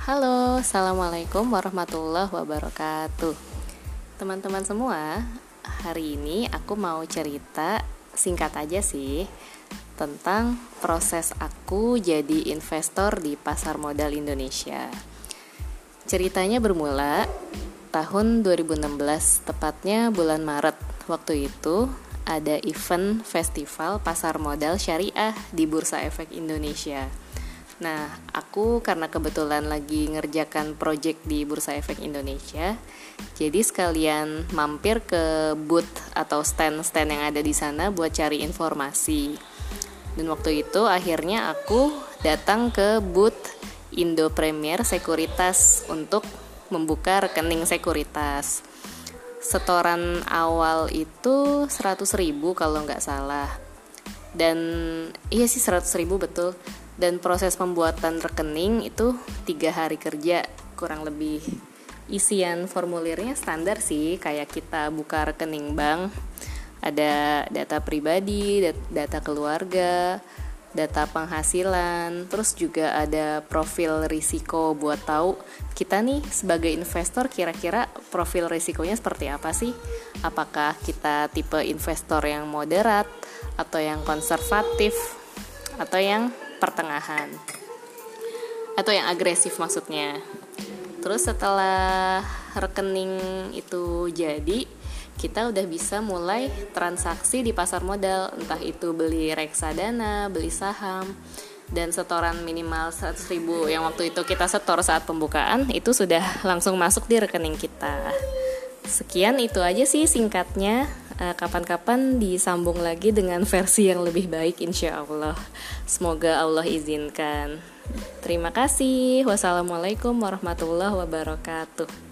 Halo, Assalamualaikum warahmatullahi wabarakatuh. Teman-teman semua, hari ini aku mau cerita singkat aja sih Tentang proses aku jadi investor di pasar modal Indonesia. Ceritanya bermula tahun 2016, tepatnya bulan Maret. Waktu itu ada event festival pasar modal syariah di Bursa Efek Indonesia Nah, aku karena kebetulan lagi ngerjakan project di Bursa Efek Indonesia, jadi sekalian mampir ke booth atau stand-stand yang ada di sana buat cari informasi. Dan waktu itu akhirnya aku datang ke booth Indo Premier Sekuritas untuk membuka rekening sekuritas. Setoran awal itu 100 ribu kalau nggak salah. Dan iya sih 100 ribu betul dan proses pembuatan rekening itu tiga hari kerja kurang lebih. Isian formulirnya standar sih kayak kita buka rekening bank ada data pribadi data keluarga data penghasilan terus juga ada profil risiko buat tahu kita nih sebagai investor kira-kira profil risikonya seperti apa sih? Apakah kita tipe investor yang moderat atau yang konservatif atau yang pertengahan. Atau yang agresif maksudnya. Terus setelah rekening itu jadi kita udah bisa mulai transaksi di pasar modal. Entah itu beli reksadana beli saham dan setoran minimal 100 ribu. Yang waktu itu kita setor saat pembukaan itu sudah langsung masuk di rekening kita. Sekian itu aja sih singkatnya kapan-kapan disambung lagi dengan versi yang lebih baik insya Allah. Semoga Allah izinkan. Terima kasih. Wassalamualaikum warahmatullahi wabarakatuh